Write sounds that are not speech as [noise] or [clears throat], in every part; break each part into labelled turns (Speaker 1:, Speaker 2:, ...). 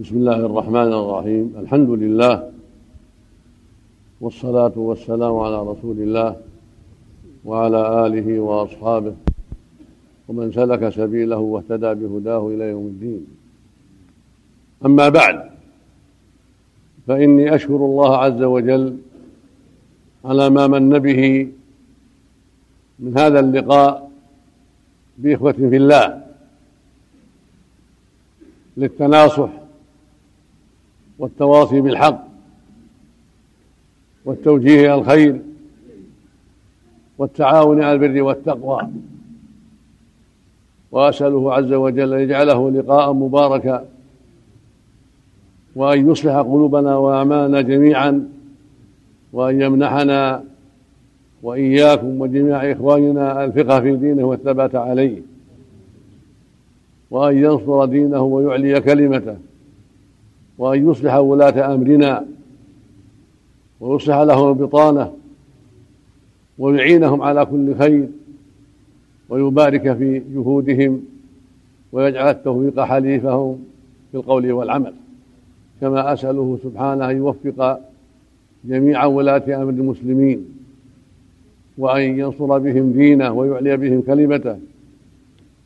Speaker 1: بسم الله الرحمن الرحيم الحمد لله والصلاة والسلام على رسول الله وعلى آله وأصحابه ومن سلك سبيله واهتدى بهداه إلى يوم الدين أما بعد فإني أشكر الله عز وجل على ما من به من هذا اللقاء بإخوة في الله للتناصح والتواصي بالحق والتوجيه إلى الخير والتعاون على البر والتقوى. وأسأله عز وجل أن يجعله لقاء مباركا وأن يصلح قلوبنا وأعمالنا جميعا وأن يمنحنا وإياكم وجميع إخواننا الفقه في دينه والثبات عليه وأن ينصر دينه ويعلي كلمته. وأن يصلح ولاة أمرنا ويصلح لهم البطانة ويعينهم على كل خير ويبارك في جهودهم ويجعل التوفيق حليفهم في القول والعمل. كما أسأله سبحانه أن يوفق جميع ولاة أمر المسلمين وأن ينصر بهم دينه ويعلي بهم كلمته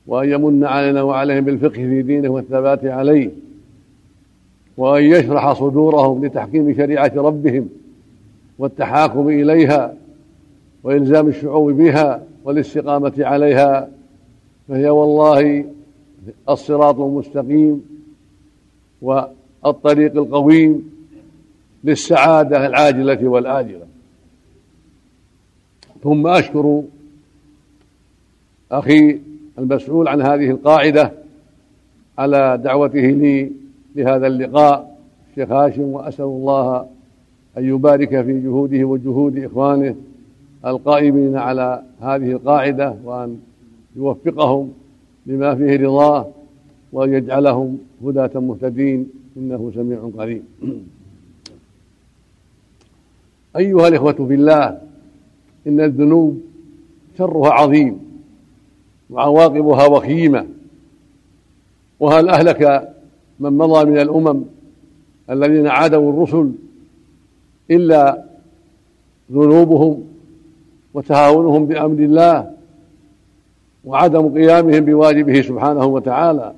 Speaker 1: وأن يمن علينا وعليهم بالفقه في دينه والثبات عليه. وأن يشرح صدورهم لتحكيم شريعة ربهم والتحاكم إليها وإلزام الشعوب بها والاستقامة عليها فهي والله الصراط المستقيم والطريق القويم للسعادة العاجلة والآجلة. ثم أشكر أخي المسؤول عن هذه القاعدة على دعوته لي لهذا اللقاء الشيخ هاشم وأسأل الله أن يبارك في جهوده وجهود إخوانه القائمين على هذه القاعدة وأن يوفقهم لما فيه رضاه وأن يجعلهم هداة مهتدين. إنه سميع قريب. أيها الإخوة في الله إن الذنوب شرها عظيم وعواقبها وخيمة وهل أهلك من مضى من الأمم الذين عادوا الرسل إلا ذنوبهم وتهاونهم بأمر الله وعدم قيامهم بواجبه سبحانه وتعالى.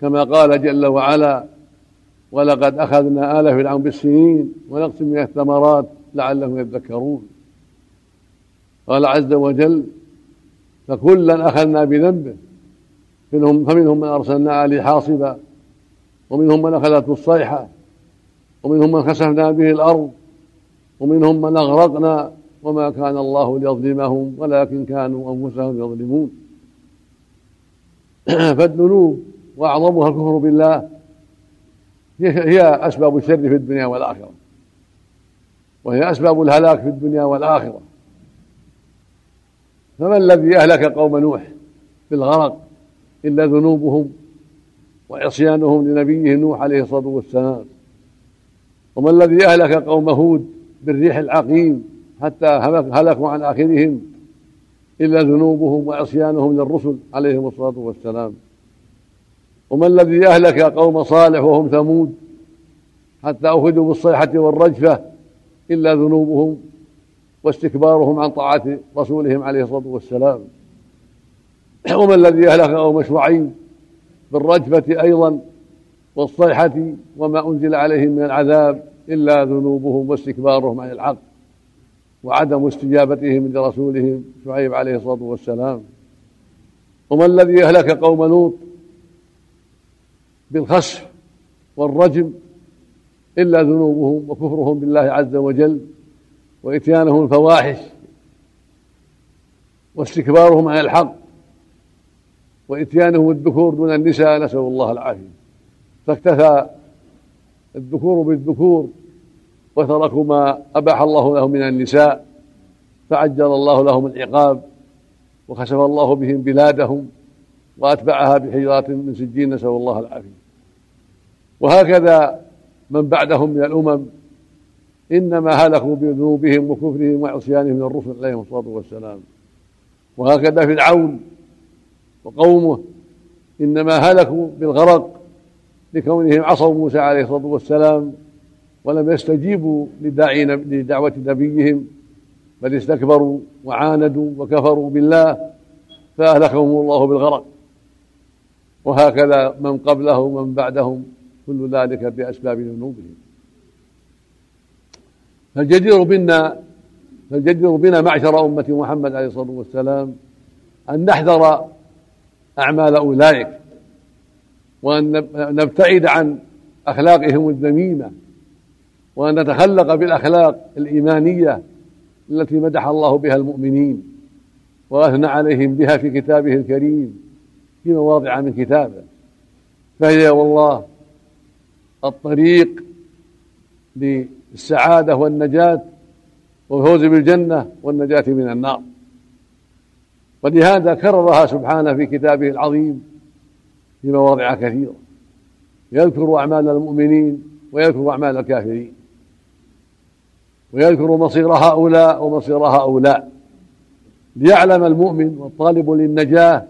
Speaker 1: كما قال جل وعلا ولقد أخذنا آل فرعون بالسنين ونقص من الثمرات لعلهم يذكرون قال عز وجل فكلا أخذنا بذنبه منهم فمنهم من أرسلنا عليه حاصبا ومنهم من أخذته الصيحة ومنهم من خسفنا به الأرض ومنهم من أغرقنا وما كان الله ليظلمهم ولكن كانوا أنفسهم يظلمون. [clears throat] فالذنوب وأعظمها الكفر بالله. هي أسباب الشر في الدنيا والآخرة. وهي أسباب الهلاك في الدنيا والآخرة. فما الذي أهلك قوم نوح بالغرق؟ إلا ذنوبهم وعصيانهم لنبيه نوح عليه الصلاة والسلام. وما الذي أهلك قوم هود بالريح العقيم حتى هلكوا عن آخرهم إلا ذنوبهم وعصيانهم للرسل عليهم الصلاة والسلام. وما الذي أهلك قوم صالح وهم ثمود حتى أخذوا بالصيحة والرجفة إلا ذنوبهم واستكبارهم عن طاعة رسولهم عليه الصلاة والسلام. وما الذي أهلك قوم شعيب بالرجفة أيضا والصيحة وما أنزل عليهم من العذاب إلا ذنوبهم واستكبارهم عن الحق وعدم استجابتهم لرسولهم شعيب عليه الصلاة والسلام. وما الذي أهلك قوم لوط بالخسف والرجم إلا ذنوبهم وكفرهم بالله عز وجل وإتيانهم الفواحش واستكبارهم عن الحق وإتيانه الذكور دون النساء نسأل الله العافية فاكتفى الذكور بالذكور وتركوا ما أباح الله لهم من النساء فعجل الله لهم العقاب وخسف الله بهم بلادهم وأتبعها بحجرات من سجين نسأل الله العافية وهكذا من بعدهم من الأمم إنما هلكوا بذنوبهم وكفرهم وعصيانهم من الرسل عليهم الصلاة والسلام. وهكذا فرعون وقومه إنما هلكوا بالغرق لكونهم عصوا موسى عليه الصلاة والسلام ولم يستجيبوا لدعوة نبيهم بل استكبروا وعاندوا وكفروا بالله فأهلكهم الله بالغرق. وهكذا من قبله ومن بعدهم كل ذلك بأسباب ذنوبهم. فالجدير بنا فالجدير بنا معشر أمة محمد عليه الصلاة والسلام أن نحذر أعمال أولئك. وأن نبتعد عن أخلاقهم الذميمة. وأن نتخلق بالأخلاق الإيمانية التي مدح الله بها المؤمنين. وأثنى عليهم بها في كتابه الكريم في مواضع من كتابه. فهي والله الطريق للسعادة والنجاة والفوز بالجنة والنجاة من النار. ولهذا كررها سبحانه في كتابه العظيم في مواضع كثيرة. يذكر أعمال المؤمنين ويذكر أعمال الكافرين. ويذكر مصير هؤلاء ومصير هؤلاء. ليعلم المؤمن والطالب للنجاة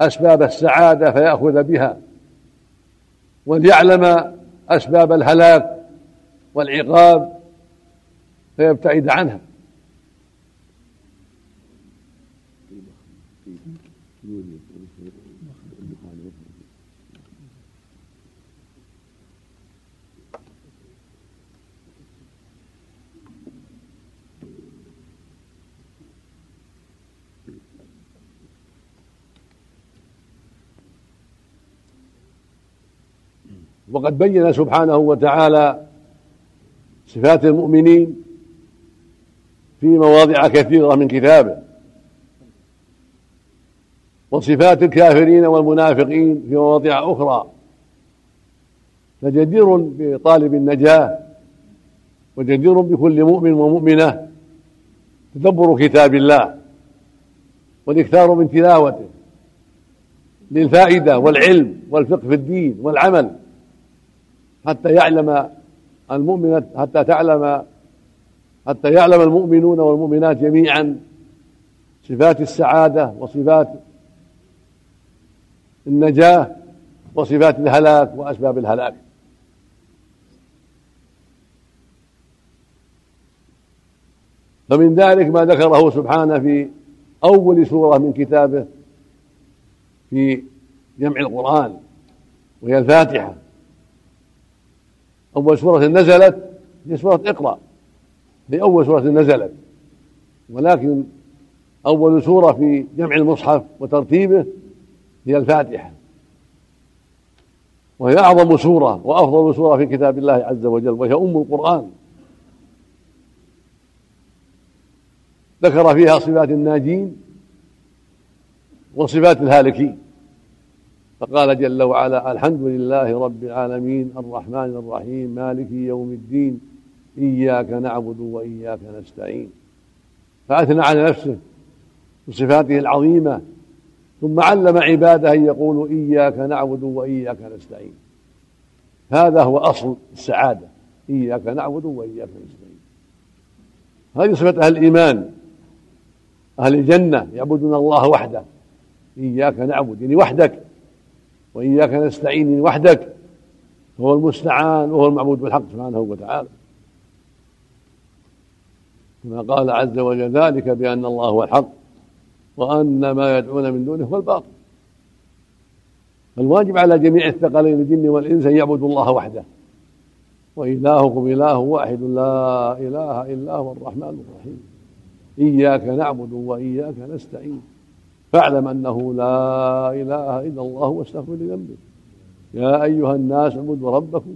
Speaker 1: أسباب السعادة فيأخذ بها. وليعلم أسباب الهلاك والعقاب فيبتعد عنها. وقد بين سبحانه وتعالى صفات المؤمنين في مواضع كثيرة من كتابه وصفات الكافرين والمنافقين في مواضع أخرى. فجدير بطالب النجاة وجدير بكل مؤمن ومؤمنة تدبر كتاب الله والإكثار من تلاوته للفائدة والعلم والفقه في الدين والعمل. حتى يعلم المؤمنة حتى تعلم حتى يعلم المؤمنون والمؤمنات جميعا صفات السعادة وصفات النجاة وصفات الهلاك وأسباب الهلاك. فمن ذلك ما ذكره سبحانه في أول سورة من كتابه في جمع القرآن وهي الفاتحة. أول سورة نزلت هي سورة اقرأ. هي أول سورة نزلت. ولكن أول سورة في جمع المصحف وترتيبه هي الفاتحة. وهي أعظم سورة وأفضل سورة في كتاب الله عز وجل وهي أم القرآن. ذكر فيها صفات الناجين وصفات الهالكين. فقال جل وعلا الحمد لله رب العالمين الرحمن الرحيم مالك يوم الدين إياك نعبد وإياك نستعين. فأثنى على نفسه بصفاته العظيمة ثم علم عباده أن يقولوا إياك نعبد وإياك نستعين. هذا هو أصل السعادة إياك نعبد وإياك نستعين. هذه صفة أهل الإيمان أهل الجنة يعبدون الله وحده إياك نعبد يعني وحدك. وإياك نستعين وحدك هو المستعان وهو المعبود بالحق سبحانه وتعالى. كما قال عز وجل ذلك بأن الله هو الحق وأن ما يدعون من دونه هو الباطل. فالواجب على جميع الثقلين الجن والإنس أن يعبدوا الله وحده. وإلهكم إله واحد لا إله إلا هو الرحمن الرحيم. إياك نعبد وإياك نستعين. فاعلم أنه لا إله إلا الله واستغفر لذنبك يا أيها الناس اعبدوا ربكم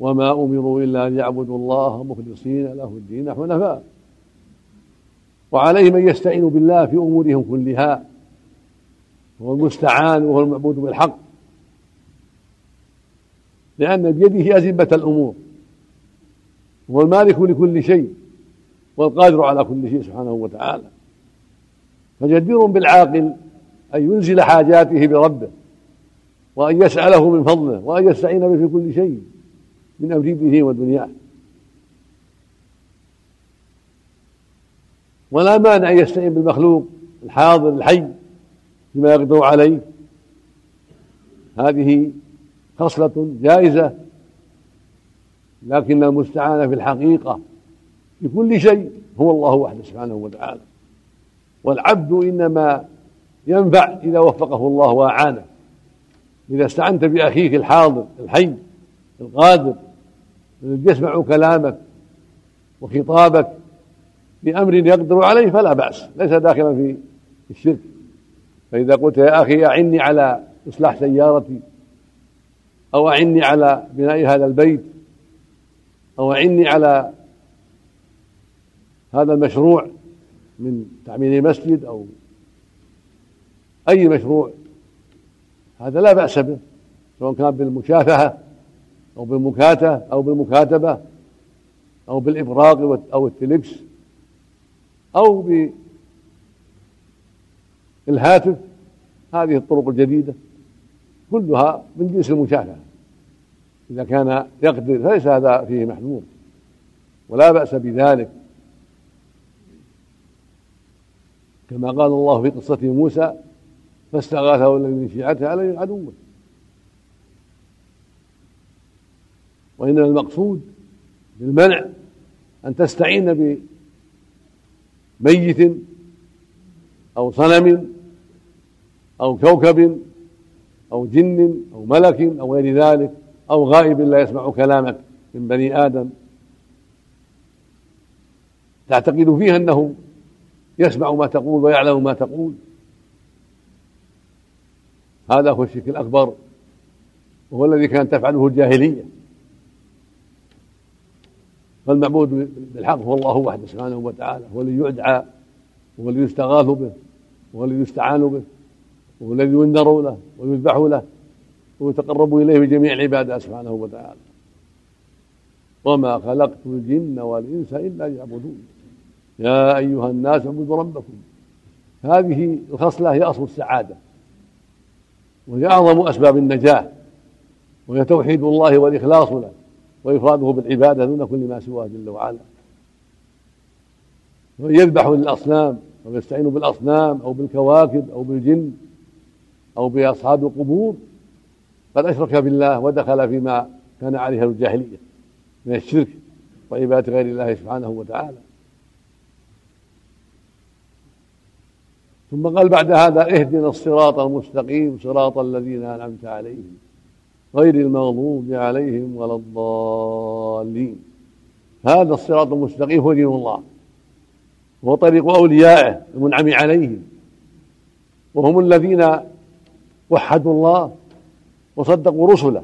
Speaker 1: وما أمروا إلا أن يعبدوا الله مخلصين له الدين حنفاء وعليهم أن يستعينوا بالله في أمورهم كلها هو المستعان وهو المعبود بالحق. لأن بيده أزمة الأمور هو المالك لكل شيء والقادر على كل شيء سبحانه وتعالى. فجدير بالعاقل أن ينزل حاجاته بربه وأن يسأله من فضله وأن يستعين به في كل شيء من أمر دينه ودنياه. ولا مانع أن يستعين بالمخلوق الحاضر الحي بما يقدر عليه. هذه خصلة جائزة لكن المستعان في الحقيقة في كل شيء هو الله وحده سبحانه وتعالى. والعبد إنما ينفع إذا وفقه الله وأعانه. إذا استعنت بأخيك الحاضر الحي القادر الذي يسمع كلامك وخطابك بأمر يقدر عليه فلا بأس. ليس داخلا في الشرك. فإذا قلت يا أخي أعني على إصلاح سيارتي أو أعني على بناء هذا البيت أو أعني على هذا المشروع من تعمير مسجد أو أي مشروع هذا لا بأس به سواء كان بالمشافهة أو بالمكاتة أو بالمكاتبة أو بالإبراق أو التلكس أو بالهاتف هذه الطرق الجديدة كلها من جنس المشافهة. إذا كان يقدر فليس هذا فيه محذور ولا بأس بذلك. كما قال الله في قصة موسى فاستغاثه الذي من شيعته على عدوه وإنما المقصود بالمنع أن تستعين بميت أو صنم أو كوكب أو جن أو ملك أو غير ذلك أو غائب لا يسمع كلامك من بني آدم. تعتقد فيه أنه يسمع ما تقول ويعلم ما تقول. هذا هو الشرك الأكبر وهو الذي كانت تفعله الجاهلية. فالمعبود بالحق هو الله وحده سبحانه وتعالى هو الذي يدعى هو الذي يستغاث به هو الذي يستعان به وهو الذي ينذر له ويذبح له ويتقرب إليه بجميع العباده سبحانه وتعالى. وما خلقت الجن والإنس إلا ليعبدون. يا أيها الناس اعبدوا ربكم. هذه الخصلة هي أصل السعادة. وهي أعظم أسباب النجاة. وهي توحيد الله والاخلاص له وإفراده بالعبادة دون كل ما سواه جل وعلا. ومن يذبح للأصنام أو يستعين بالأصنام أو بالكواكب أو بالجن أو بأصحاب القبور. قد أشرك بالله ودخل فيما كان عليه الجاهلية من الشرك وعبادة غير الله سبحانه وتعالى. ثم قال بعد هذا اهدنا الصراط المستقيم صراط الذين أنعمت عليهم غير المغضوب عليهم ولا الضالين. هذا الصراط المستقيم هو دين الله هو طريق أوليائه المنعم عليهم وهم الذين وحدوا الله وصدقوا رسله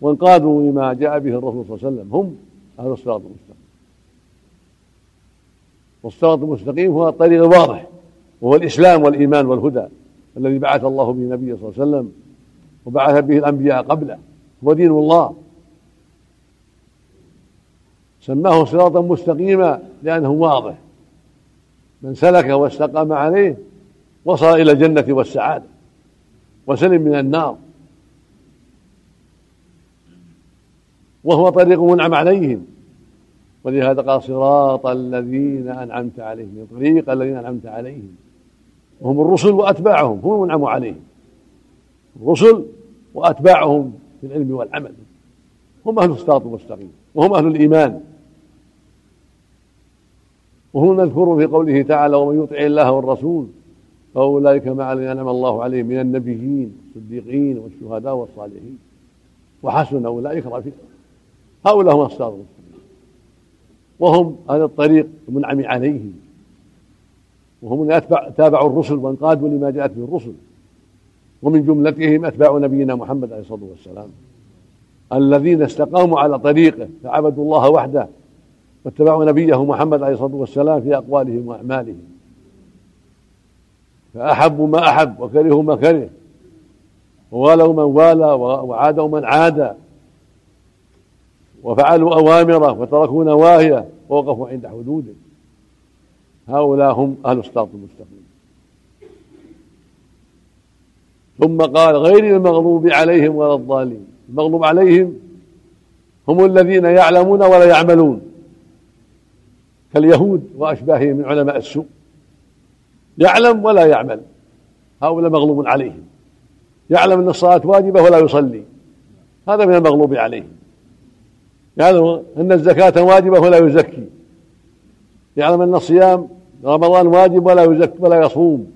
Speaker 1: وانقادوا لما جاء به الرسول صلى الله عليه وسلم. هم أهل الصراط المستقيم. والصراط المستقيم هو الطريق الواضح. وهو الإسلام والإيمان والهدى الذي بعث الله به النبي صلى الله عليه وسلم وبعث به الأنبياء قبله هو دين الله. سماه صراطا مستقيما لأنه واضح. من سلك واستقام عليه وصل إلى الجنة والسعادة وسلم من النار. وهو طريق منعم عليهم. ولهذا قال صراط الذين أنعمت عليهم طريق الذين أنعمت عليهم. وهم الرسل وأتباعهم هم المنعم عليهم. الرسل وأتباعهم في العلم والعمل. هم أهل الصراط المستقيم وهم أهل الإيمان. وهم المذكور في قوله تعالى ومن يطع الله والرسول فأولئك الذين أنعم الله عليهم من النبيين والصديقين والشهداء والصالحين. وحسن أولئك رفيقا. هؤلاء هم الصراط المستقيم. وهم أهل الطريق المنعم عليهم. وهم أتبع تابعوا الرسل وانقادوا لما جاءت به الرسل. ومن جملتهم أتباع نبينا محمد عليه الصلاة والسلام. الذين استقاموا على طريقه فعبدوا الله وحده واتبعوا نبيه محمد عليه الصلاة والسلام في أقوالهم وأعمالهم. فأحبوا ما أحب وكرهوا ما كره. ووالوا من والى وعادوا من عاد. وفعلوا أوامره وتركوا نواهيه ووقفوا عند حدوده. هؤلاء هم أهل الصراط المستقيم. ثم قال غير المغضوب عليهم ولا الضالين. المغضوب عليهم هم الذين يعلمون ولا يعملون. كاليهود وأشباههم من علماء السوء. يعلم ولا يعمل. هؤلاء مغلوب عليهم. يعلم أن الصلاة واجبة ولا يصلي. هذا من المغلوب عليه يعلم أن الزكاة واجبة ولا يزكي. يعلم أن الصيام رمضان واجب ولا يزكي ولا يصوم.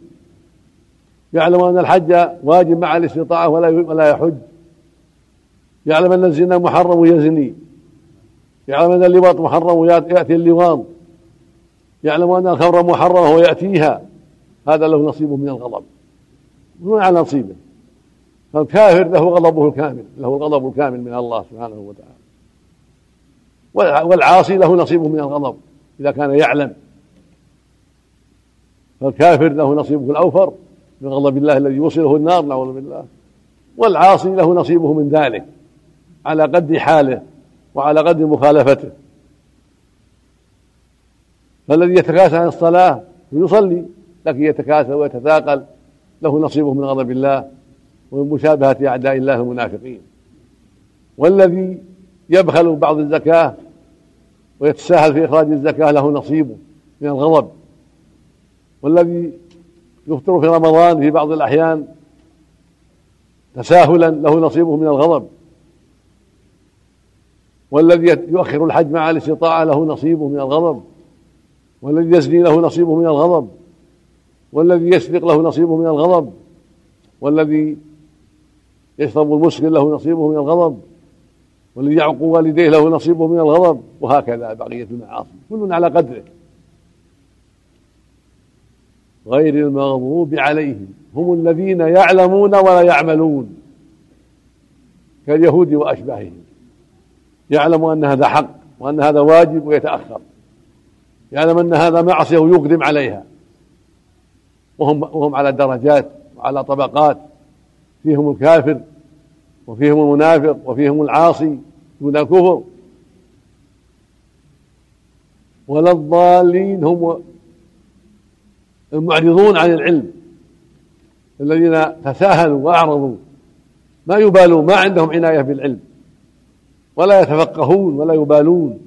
Speaker 1: يعلم أن الحج واجب مع الاستطاعة ولا ولا يحج. يعلم أن الزنا محرم ويزني. يعلم أن اللواط محرم ويأتي اللواط. يعلم أن الخمر محرمة ويأتيها هذا له نصيب من الغضب. دون على نصيبه. فالكافر له غضبه الكامل. له الغضب الكامل من الله سبحانه وتعالى. والعاصي له نصيبه من الغضب. إذا كان يعلم. فالكافر له نصيبه الأوفر من غضب الله الذي يوصله النار نعوذ بالله. والعاصي له نصيبه من ذلك على قد حاله وعلى قدر مخالفته. فالذي يتكاسل عن الصلاة يصلي لكن يتكاسل ويتثاقل له نصيبه من غضب الله ومن مشابهة أعداء الله المنافقين. والذي يبخل بعض الزكاة ويتساهل في إخراج الزكاة له نصيبه من الغضب. والذي يفطر في رمضان في بعض الأحيان تساهلا له نصيبه من الغضب. والذي يؤخر الحج مع الاستطاعة له نصيبه من الغضب. والذي يزني له نصيبه من الغضب. والذي يسرق له نصيبه من الغضب. والذي يشرب المسكر له نصيبه من الغضب. والذي يعق والديه له نصيبه من الغضب وهكذا بقية المعاصي كل على قدره. غير المغضوب عليهم هم الذين يعلمون ولا يعملون. كاليهود وأشباههم. يعلم أن هذا حق وأن هذا واجب ويتأخر. يعلم أن هذا معصية ويقدم عليها. وهم وهم على درجات وعلى طبقات. فيهم الكافر وفيهم المنافق وفيهم العاصي دون الكفر ولا الضالين هم المعرضون عن العلم. الذين تساهلوا وأعرضوا. ما يبالون ما عندهم عناية بالعلم. ولا يتفقهون ولا يبالون.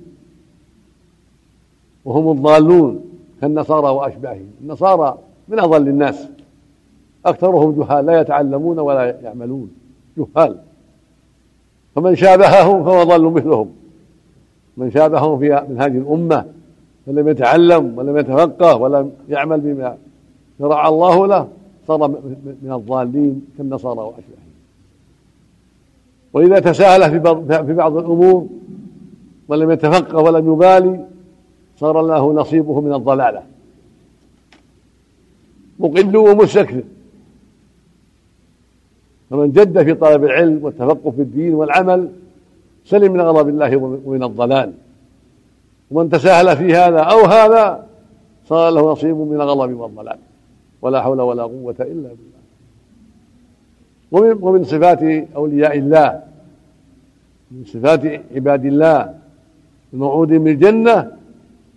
Speaker 1: وهم الضالون كالنصارى وأشباههم. النصارى من أضل الناس. أكثرهم جهال لا يتعلمون ولا يعملون. جهال. فمن شابههم فهو ضل مثلهم. من شابههم في من هذه الأمة فلم يتعلم ولم يتفقه ولم يعمل بما شرع الله له صار من الضالين كالنصارى واشباههم وإذا تساهل في بعض في بعض الأمور ولم يتفقه ولم يبالي صار له نصيبه من الضلالة. مقل ومستكثر. فمن جد في طلب العلم والتفقه في الدين والعمل سلم من غضب الله ومن الضلال. ومن تساهل في هذا أو هذا صار له نصيب من الغضب والضلال. ولا حول ولا قوة إلا بالله. ومن, ومن صفات أولياء الله. من صفات عباد الله. الموعود بالجنة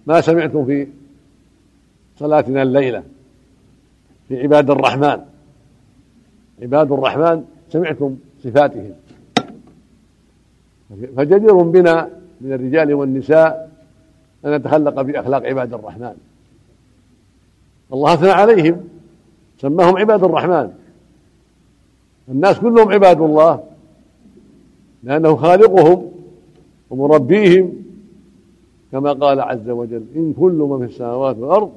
Speaker 1: ما سمعتم في صلاتنا الليلة. في عباد الرحمن. عباد الرحمن سمعتم صفاتهم. فجدير بنا من الرجال والنساء أن نتخلق بأخلاق عباد الرحمن. الله أثنى عليهم سماهم عباد الرحمن. الناس كلهم عباد الله لأنه خالقهم ومربيهم كما قال عز وجل إن كل من في السماوات والأرض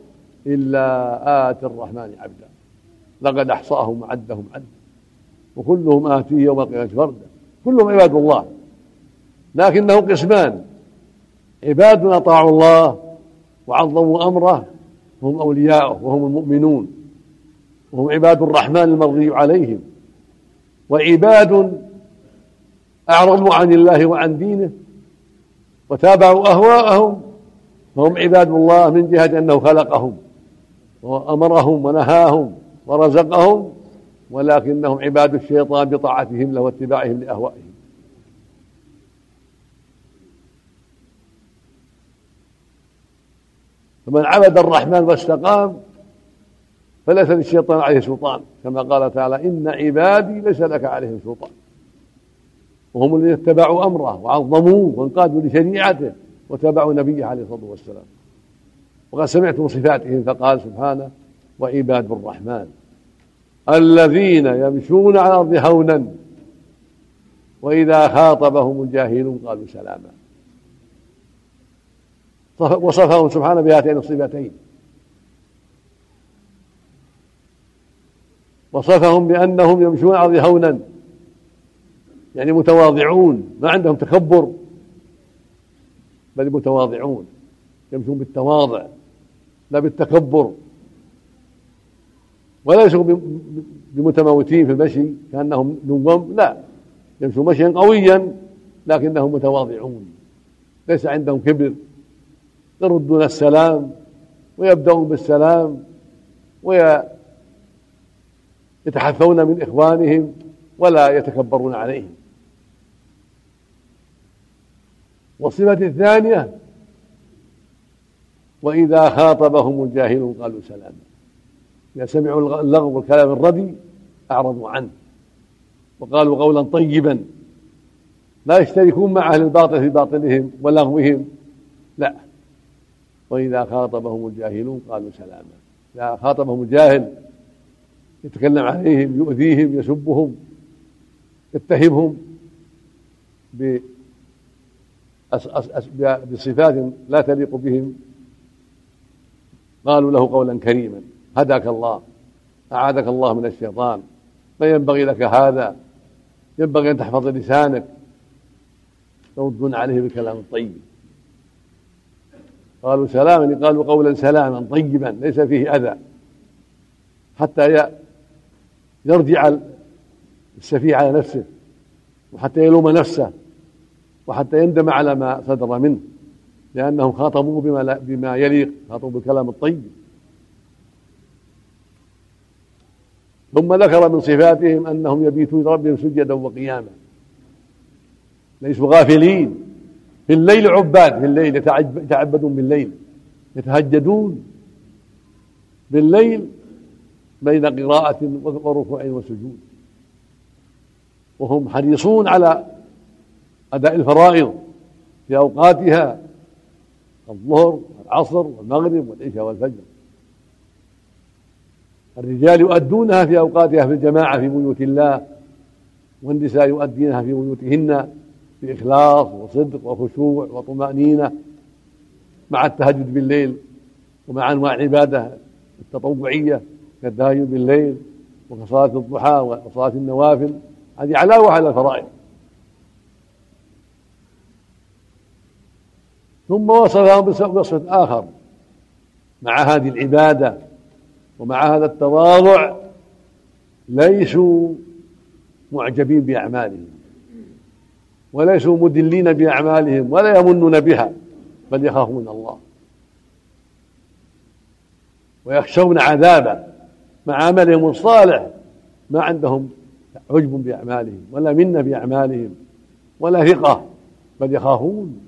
Speaker 1: إلا آتي الرحمن عبدا. لقد أحصاهم وعدهم عدا وكلهم آتيه يوم القيامة فردا. كلهم عباد الله. لكنه قسمان. عباد أطاعوا الله وعظموا أمره. وهم أولياؤه وهم المؤمنون. وهم عباد الرحمن المرضي عليهم. وعباد أعرضوا عن الله وعن دينه. وتابعوا أهواءهم. فهم عباد الله من جهة أنه خلقهم. وأمرهم ونهاهم. ورزقهم ولكنهم عباد الشيطان بطاعتهم له واتباعهم لأهوائهم. فمن عبد الرحمن واستقام فليس للشيطان عليه سلطان. كما قال تعالى إن عبادي ليس لك عليهم سلطان. وهم الذين اتبعوا أمره وعظموه وانقادوا لشريعته وتابعوا نبيه عليه الصلاة والسلام. وقد سمعتم صفاتهم فقال سبحانه وعباد الرحمن الذين يمشون على الأرض هونا وإذا خاطبهم الجاهلون قالوا سلاما. وصفهم سبحانه بهاتين الصفتين. وصفهم بأنهم يمشون على الأرض هونا يعني متواضعون ما عندهم تكبر بل متواضعون يمشون بالتواضع لا بالتكبر. وليسوا بمتموتين في المشي كأنهم نوم لا. يمشوا مشيا قويا لكنهم متواضعون. ليس عندهم كبر. يردون السلام ويبدأون بالسلام ويتحفون من إخوانهم ولا يتكبرون عليهم. والصفة الثانية وإذا خاطبهم الجاهلون قالوا سلاما. إذا سمعوا اللغو والكلام الردي أعرضوا عنه. وقالوا قولا طيبا. لا يشتركون مع أهل الباطل في باطلهم ولغوهم لا. وإذا خاطبهم الجاهلون قالوا سلاما. إذا خاطبهم الجاهل يتكلم عليهم يؤذيهم يسبهم يتهمهم بصفات لا تليق بهم. قالوا له قولا كريما. هداك الله أعاذك الله من الشيطان. ما ينبغي لك هذا؟ ينبغي أن تحفظ لسانك. يردون عليه بالكلام الطيب قالوا سلاما قالوا قولا سلاما طيبا ليس فيه أذى. حتى يرجع السفيه على نفسه وحتى يلوم نفسه وحتى يندم على ما صدر منه لأنهم خاطبوه بما, بما يليق خاطبوا بالكلام الطيب ثم ذكر من صفاتهم أنهم يبيتون ربهم سجدا وقياما. ليسوا غافلين. في الليل عباد في الليل يتعبدون بالليل. يتهجدون بالليل بين قراءة وركوع وسجود. وهم حريصون على أداء الفرائض في أوقاتها الظهر والعصر والمغرب والعشاء والفجر. الرجال يؤدونها في أوقاتها في الجماعة في بيوت الله والنساء يؤدينها في بيوتهن بإخلاص وصدق وخشوع وطمأنينة مع التهجد بالليل ومع أنواع العبادة التطوعية كالتهجد بالليل وكصلاة الضحى وصلاة النوافل. هذه علاوة على الفرائض. ثم وصفهم بوصف آخر مع هذه العبادة ومع هذا التواضع ليسوا معجبين بأعمالهم وليسوا مدلين بأعمالهم ولا يمنون بها بل يخافون الله. ويخشون عذابه مع عملهم الصالح ما عندهم عجب بأعمالهم ولا منة بأعمالهم ولا ثقة بل يخافون.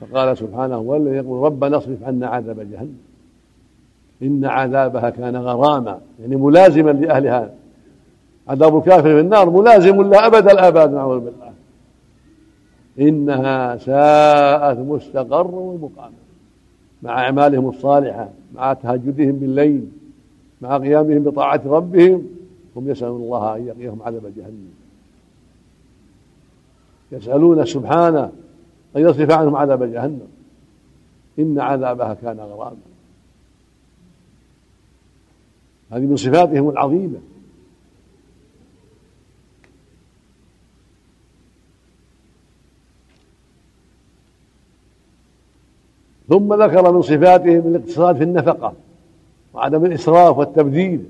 Speaker 1: فقال سبحانه هو الذي يقول ربنا اصرف عنا عذاب جهنم. إن عذابها كان غراما يعني ملازما لأهلها. عذاب الكافر في النار ملازم له أبد الآباد نعوذ بالله. إنها ساءت مستقرا ومقاما مع أعمالهم الصالحة مع تهجدهم بالليل مع قيامهم بطاعة ربهم هم يسألون الله أن يقيهم عذاب جهنم. يسألون سبحانه أن يصرف عنهم عذاب جهنم. إن عذابها كان غراما. هذه من صفاتهم العظيمة. ثم ذكر من صفاتهم الاقتصاد في النفقة وعدم الإسراف والتبذير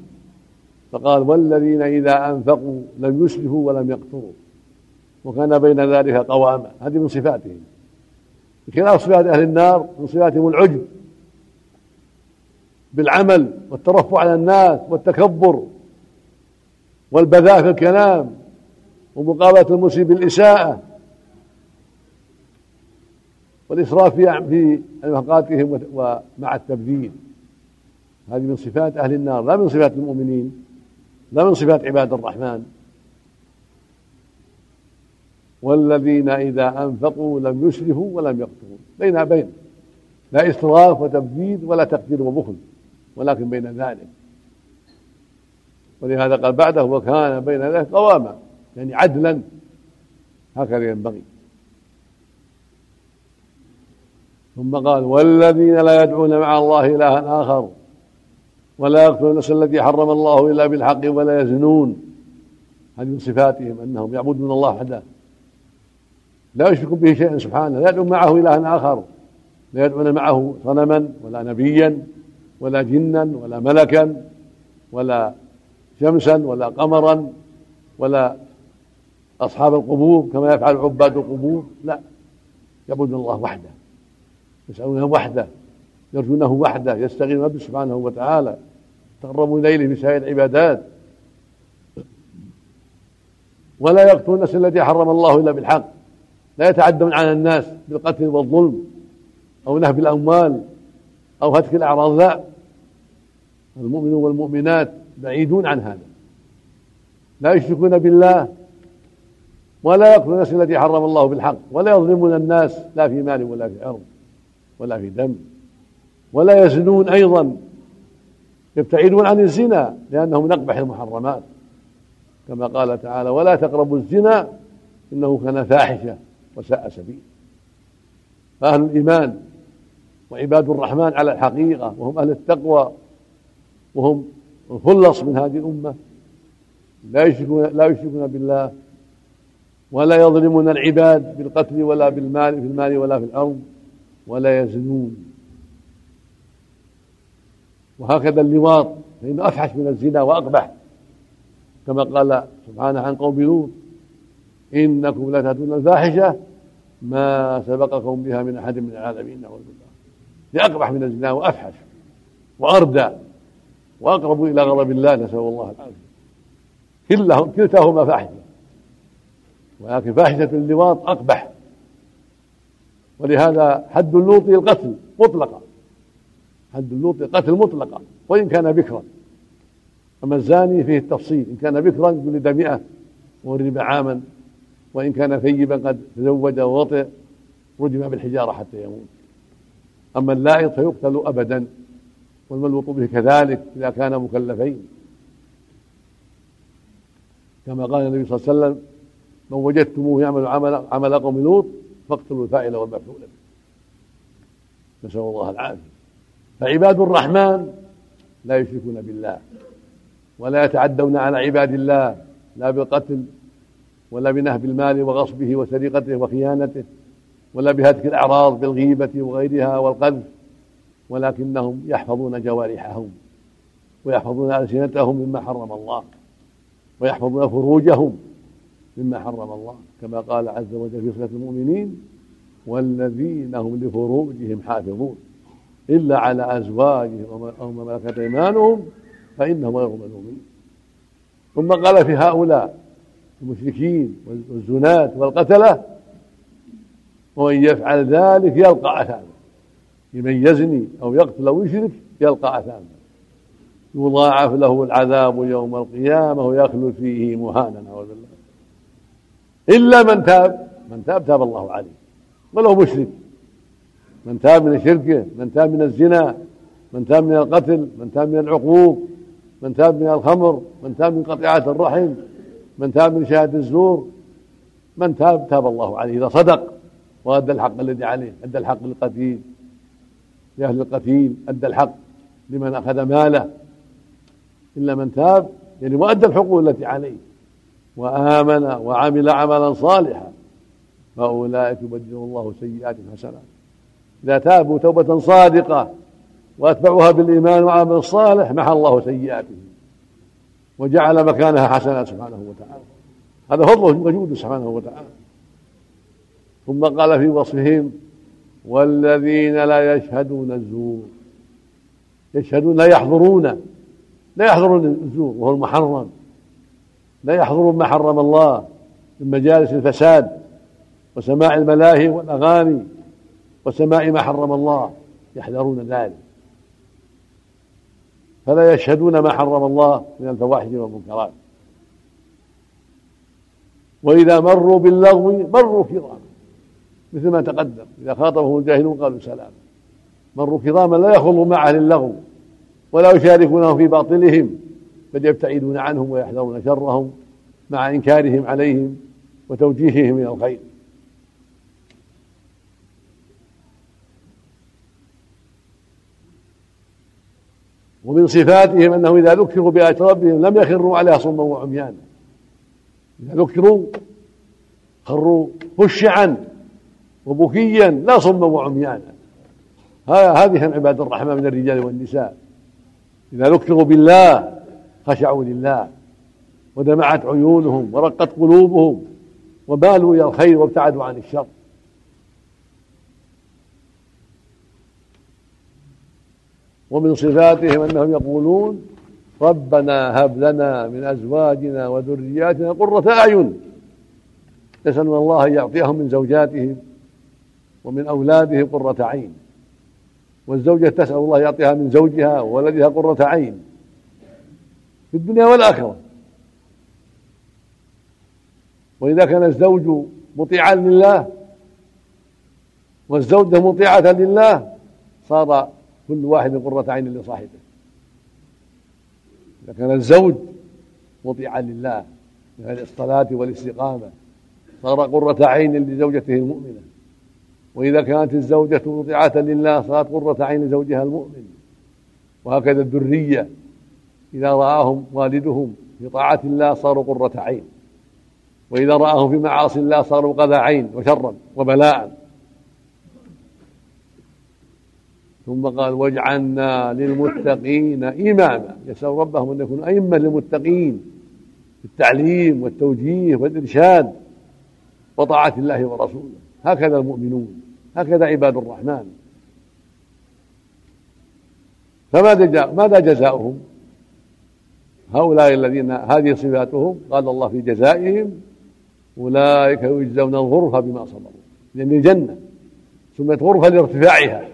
Speaker 1: فقال والذين إذا أنفقوا لم يسرفوا ولم يقتروا. وكان بين ذلك قواما. هذه من صفاتهم. بخلاف صفات أهل النار من صفاتهم العجب. بالعمل والترفع على الناس والتكبر والبذاء في الكلام ومقابلة المسيء بالإساءة والإسراف في نفقاتهم ومع التبذير. هذه من صفات أهل النار لا من صفات المؤمنين لا من صفات عباد الرحمن. والذين إذا أنفقوا لم يسرفوا ولم يقتروا. بين بين لا إسراف وتبذير ولا تقدير وبخل. ولكن بين ذلك. ولهذا قال بعده وكان بين ذلك قواما يعني عدلا. هكذا ينبغي. ثم قال والذين لا يدعون مع الله إلها آخر ولا يقتلون النفس التي حرم الله إلا بالحق ولا يزنون. هذه من صفاتهم أنهم يعبدون الله وحده. لا يشركون به شيئا سبحانه. لا يدعون معه إلها آخر. لا يدعون معه صنما ولا نبيا. ولا جنا ولا ملكا ولا شمسا ولا قمرا ولا أصحاب القبور كما يفعل عباد القبور. لا يعبدون الله وحده يسألونه وحده يرجونه وحده يستغيثون به سبحانه وتعالى تقربوا إليه بسائر العبادات. ولا يقتلون النفس التي حرم الله إلا بالحق لا يتعدون على الناس بالقتل والظلم أو نهب الأموال. أو هتك الأعراض لا. المؤمنون والمؤمنات بعيدون عن هذا. لا يشركون بالله ولا يقتلون النفس التي حرم الله بالحق ولا يظلمون الناس لا في مال ولا في عرض ولا في دم ولا يزنون أيضا. يبتعدون عن الزنا لأنه من أقبح المحرمات. كما قال تعالى ولا تقربوا الزنا إنه كان فاحشة وساء سبيل. فأهل الإيمان وعباد الرحمن على الحقيقة وهم أهل التقوى وهم الخلص من هذه الأمة. لا يشركون لا يشركون بالله ولا يظلمون العباد بالقتل ولا بالمال في المال ولا في الأرض ولا يزنون. وهكذا اللواط فإنه أفحش من الزنا وأقبح. كما قال سبحانه عن قوم لوط إنكم لتأتون الفاحشة ما سبقكم بها من أحد من العالمين نعوذ بالله لأقبح من الزنا وأفحش وأردى وأقرب إلى غضب الله نسأل الله العافية. كلتاهما فاحشة. ولكن فاحشة اللواط أقبح. ولهذا حد اللوط القتل مطلقا حد اللوط القتل مطلقا وإن كان بكرا. أما الزاني فيه التفصيل. إن كان بكرا جلد مئة ورب عاما. وإن كان ثيبا قد تزوج ووطئ. رجم بالحجارة حتى يموت. أما اللائط فيقتل أبدا والملوط به كذلك إذا كان مكلفين. كما قال النبي صلى الله عليه وسلم من وجدتموه يعمل عمل عمل قوم لوط فاقتلوا الفاعل والمفعول به. نسأل الله العافية. فعباد الرحمن لا يشركون بالله ولا يتعدون على عباد الله لا بالقتل ولا بنهب المال وغصبه وسرقته وخيانته. ولا بهتك الأعراض بالغيبة وغيرها والقذف ولكنهم يحفظون جوارحهم ويحفظون ألسنتهم مما حرم الله ويحفظون فروجهم مما حرم الله كما قال عز وجل في صفة المؤمنين والذين هم لفروجهم حافظون إلا على أزواجهم أو ملكت أيمانهم فإنهم غير ملومين. ثم قال في هؤلاء المشركين والزناة والقتلة ومن يفعل ذلك يلقى أثاما. لمن يزني أو يقتل أو يشرك يلقى أثاما. يضاعف له العذاب يوم القيامة ويخلد فيه مهانا نعوذ بالله. إلا من تاب من تاب تاب الله عليه. ولو مشرك. من تاب من شركه من تاب من الزنا من تاب من القتل من تاب من العقوق من تاب من الخمر من تاب من قطيعة الرحم من تاب من شهادة الزور من تاب تاب الله عليه. إذا صدق وأدى الحق الذي عليه أدى الحق للقتيل. لأهل القتيل أدى الحق لمن أخذ ماله. إلا من تاب يعني وأدى الحقوق التي عليه. وآمن وعمل عملا صالحا. فأولئك يبدل الله سيئات حسنات. إذا تابوا توبة صادقة وأتبعوها بالإيمان والعمل الصالح محى الله سيئاتهم وجعل مكانها حسنات سبحانه وتعالى. هذا فضله وجوده سبحانه وتعالى. ثم قال في وصفهم والذين لا يشهدون الزور. يشهدون لا يحضرون لا يحضرون الزور وهو المحرم. لا يحضرون ما حرم الله من مجالس الفساد وسماع الملاهي والأغاني وسماع ما حرم الله يحذرون ذلك. فلا يشهدون ما حرم الله من الفواحش والمنكرات. وإذا مروا باللغو مروا كراما مثل ما تقدم إذا خاطبهم الجاهلون قالوا سلاما مروا كراما لا يخلوا مع أهل اللغو ولا يشاركونهم في باطلهم بل يبتعدون عنهم ويحذرون شرهم مع إنكارهم عليهم وتوجيههم إلى الخير. ومن صفاتهم أنه إذا ذكروا بآيات ربهم لم يخروا عليها صما وعميانا. إذا ذكروا خروا خشعا وبكيا لا صما وعميانا. هذه عباد الرحمن من الرجال والنساء. إذا ذكروا بالله خشعوا لله. ودمعت عيونهم ورقت قلوبهم وبالوا إلى الخير وابتعدوا عن الشر. ومن صفاتهم أنهم يقولون ربنا هب لنا من أزواجنا وذرياتنا قرة أعين. يسألون الله أن يعطيهم من زوجاتهم ومن أولادهم قرة عين. والزوجة تسأل الله يعطيها من زوجها وولدها قرة عين. في الدنيا والآخرة. وإذا كان الزوج مطيعا لله والزوجة مطيعة لله صار كل واحد قرة عين لصاحبه. إذا كان الزوج مطيعا لله بهذه الصلاة والاستقامة صار قرة عين لزوجته المؤمنة. وإذا كانت الزوجة مطيعة لله صارت قرة عين لزوجها المؤمن. وهكذا الذرية إذا رآهم والدهم في طاعة الله صاروا قرة عين. وإذا رآهم في معاصي الله صاروا قذى عين وشرا وبلاء. ثم قال واجعلنا للمتقين إماما. يسأل ربهم أن يكونوا أئمة للمتقين في التعليم والتوجيه والإرشاد وطاعة الله ورسوله. هكذا المؤمنون. هكذا عباد الرحمن. فماذا جاء ماذا جزاؤهم؟ هؤلاء الذين هذه صفاتهم قال الله في جزائهم أولئك يجزون الغرفة بما صبروا. لأن الجنة سميت غرفة لارتفاعها.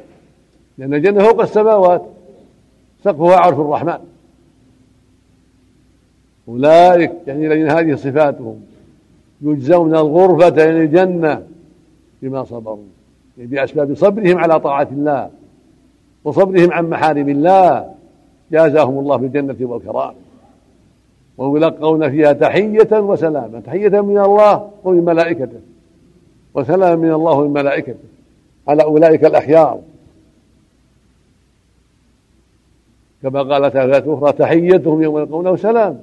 Speaker 1: لأن الجنة فوق السماوات. سقفها عرش الرحمن. أولئك يعني الذين هذه صفاتهم يجزون الغرفة يعني الجنة بما صبروا. بأسباب صبرهم على طاعة الله وصبرهم عن محارم الله. جازاهم الله بالجنة والكرام. ويلقون فيها تحية وسلاما. تحية من الله ومن ملائكته وسلاما من الله ومن ملائكته على أولئك الأخيار كما قالت آيات أخرى تحيتهم يوم يلقونه سلام.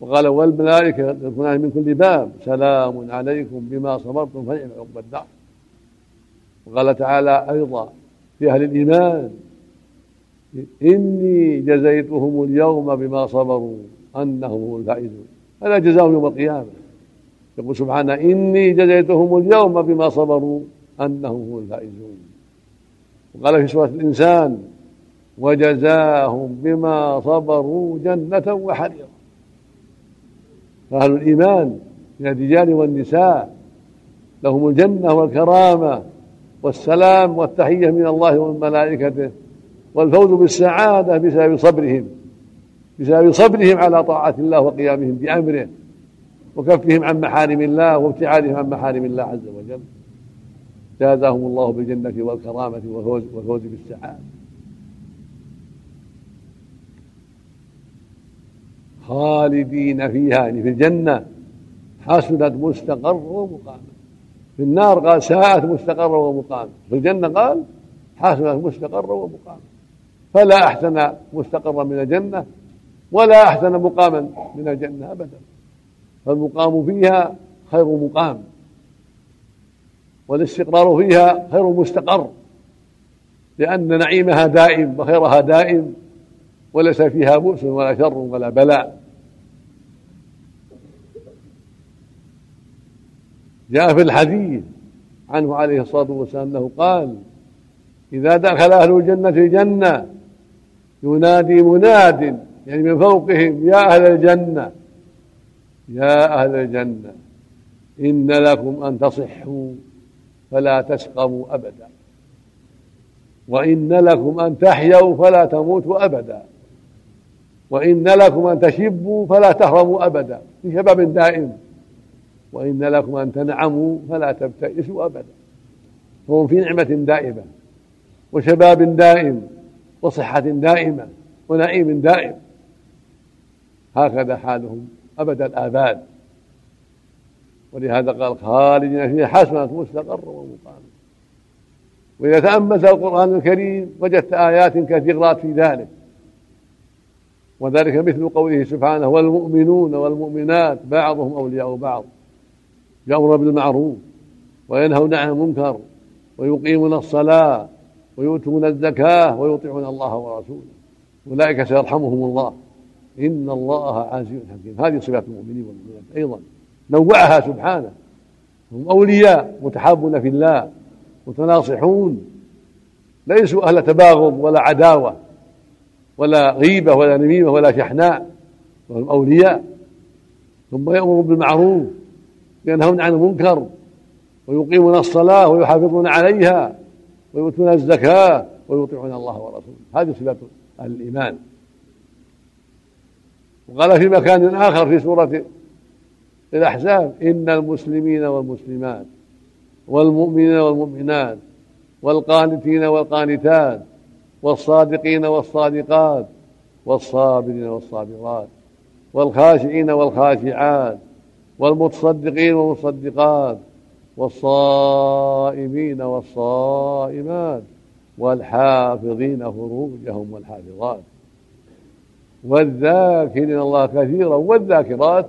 Speaker 1: وقال والملائكة يدخلون من كل باب. سلام عليكم بما صبرتم فنعم عقبى الدار وقال تعالى أيضا في أهل الإيمان إني جزيتهم اليوم بما صبروا أنهم هم الفائزون. هذا جزاهم يوم القيامة. يقول سبحانه إني جزيتهم اليوم بما صبروا أنهم هم الفائزون. وقال في سورة الإنسان وجزاهم بما صبروا جنة وحريرا. فأهل الإيمان من الرجال والنساء لهم الجنة والكرامة والسلام والتحية من الله ومن ملائكته والفوز بالسعادة بسبب صبرهم بسبب صبرهم على طاعة الله وقيامهم بأمره وكفهم عن محارم الله وابتعادهم عن محارم الله عز وجل. جازاهم الله بالجنة والكرامة والفوز بالسعادة. خالدين فيها يعني في الجنة حسنت مستقر ومقاما في النار قال ساءت مستقرا ومقاما في الجنة قال حسنت مستقرا ومقاما فلا أحسن مستقرا من الجنة ولا أحسن مقاما من الجنة أبدا. فالمقام فيها خير مقام. والاستقرار فيها خير مستقر. لأن نعيمها دائم وخيرها دائم وليس فيها بؤس ولا شر ولا بلاء. جاء في الحديث عنه عليه الصلاة والسلام أنه قال إذا دخل أهل الجنة الجنة ينادي مناد يعني من فوقهم يا أهل الجنة يا أهل الجنة إن لكم أن تصحوا فلا تسقموا أبدا وإن لكم أن تحيوا فلا تموتوا أبدا وإن لكم أن تشبوا فلا تهرموا أبدا. في شباب دائم. وإن لكم أن تنعموا فلا تبتئسوا أبدا. فهم في نعمة دائمة وشباب دائم وصحة دائمة ونعيم دائم. هكذا حالهم أبد الآباد. ولهذا قال خالدين فيها حسنة مستقر ومقام وإذا تأملت القرآن الكريم وجدت آيات كثيرات في ذلك. وذلك مثل قوله سبحانه والمؤمنون والمؤمنات بعضهم أولياء بعض. يأمر بالمعروف وينهون عن المنكر ويقيمون الصلاة ويؤتون الزكاة ويطيعون الله ورسوله. أولئك سيرحمهم الله. إن الله عزيز حكيم. هذه صفات المؤمنين والمؤمنات أيضا. نوعها سبحانه. هم أولياء متحابون في الله متناصحون. ليسوا أهل تباغض ولا عداوة ولا غيبة ولا نميمة ولا شحناء وهم أولياء. ثم يأمرون بالمعروف ينهون عن المنكر ويقيمون الصلاة ويحافظون عليها ويؤتون الزكاة ويطيعون الله ورسوله. هذه صفات الإيمان. وقال في مكان آخر في سورة الأحزاب إن المسلمين والمسلمات والمؤمنين والمؤمنات والقانتين والقانتات والصادقين والصادقات والصابرين والصابرات والخاشعين والخاشعات والمتصدقين والمصدقات والصائمين والصائمات والحافظين فروجهم والحافظات. والذاكرين الله كثيرا والذاكرات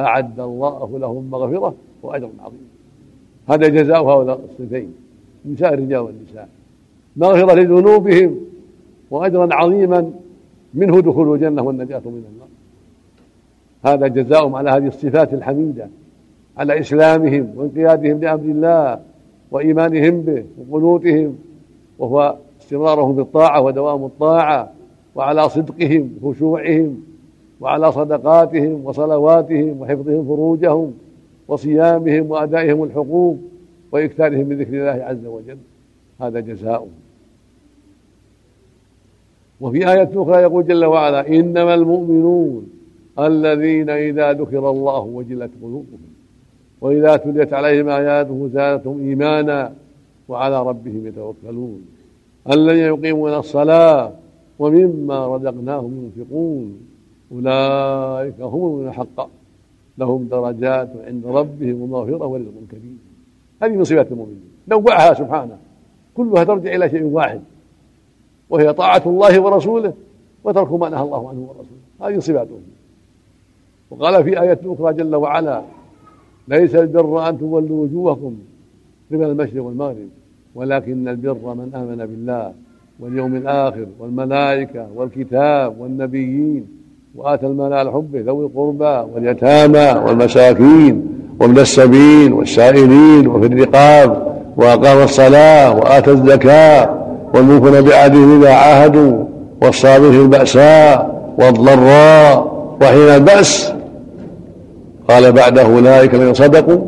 Speaker 1: أعد الله لهم مغفرة وأجرا عظيما هذا جزاء هؤلاء الصفين نساء الرجال والنساء. مغفرة لذنوبهم وأجرا عظيما منه دخول الجنة والنجاة من النار. هذا جزاؤهم على هذه الصفات الحميدة على إسلامهم وانقيادهم لأمر الله وإيمانهم به وقنوتهم وهو استمرارهم في الطاعة ودوام الطاعة وعلى صدقهم وخشوعهم وعلى صدقاتهم وصلواتهم وحفظهم فروجهم وصيامهم وأدائهم الحقوق وإكثارهم من ذكر الله عز وجل. هذا جزاؤهم. وفي آية أخرى يقول جل وعلا إنما المؤمنون الذين إذا ذكر الله وجلت قلوبهم وإذا تليت عليهم آياته زادتهم إيمانا وعلى ربهم يتوكلون الذين يقيمون الصلاة ومما رزقناهم ينفقون أولئك هم المؤمنون حقا لهم درجات عند ربهم ومغفرة ورزق كريم. هذه من صفات المؤمنين. نوعها سبحانه. كلها ترجع إلى شيء واحد وهي طاعة الله ورسوله وترك ما نهى الله عنه ورسوله. هذه صفاتهم وقال في آية أخرى جل وعلا ليس البر أن تولوا وجوهكم قبل المشرق والمغرب ولكن البر من آمن بالله واليوم الآخر والملائكة والكتاب والنبيين وآتى المال على حبه ذوي القربى واليتامى والمساكين وابن السبيل والسائلين وفي الرقاب وأقام الصلاة وآتى الزكاة والموفون بعهدهم إذا عاهدوا والصابر في البأساء والضراء وحين البأس قال بعده أولئك الذين صدقوا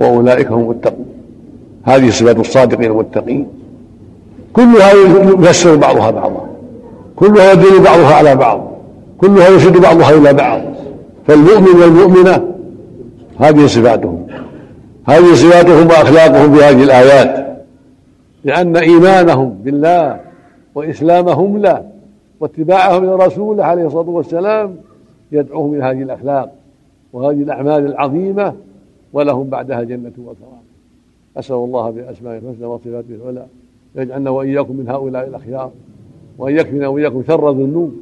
Speaker 1: وأولئك هم المتقون. هذه صفات الصادقين المتقين كلها يفسر بعضها بعضا. كلها يدل بعضها على بعض. كلها يشد بعضها إلى بعض. فالمؤمن والمؤمنة هذه صفاتهم. هذه صفاتهم وأخلاقهم في هذه الآيات. لأن إيمانهم بالله وإسلامهم له. واتباعهم لرسوله عليه الصلاة والسلام يدعوهم إلى هذه الأخلاق. وهذه الأعمال العظيمة ولهم بعدها جنة وكرامة أسأل الله بأسمائه الحسنى وصفاته العلى يجعلنا وإياكم من هؤلاء الأخيار وأن يكفينا وإياكم شر الذنوب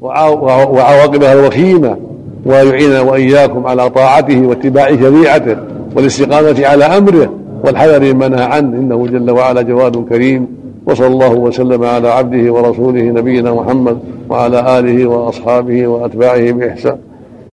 Speaker 1: وعواقبها الوخيمة ويعيننا وإياكم على طاعته واتباع شريعته والاستقامة على أمره والحذر مما نهى عنه. إنه جل وعلا جواد كريم. وصلى الله وسلم على عبده ورسوله نبينا محمد وعلى آله وأصحابه وأتباعه بإحسان.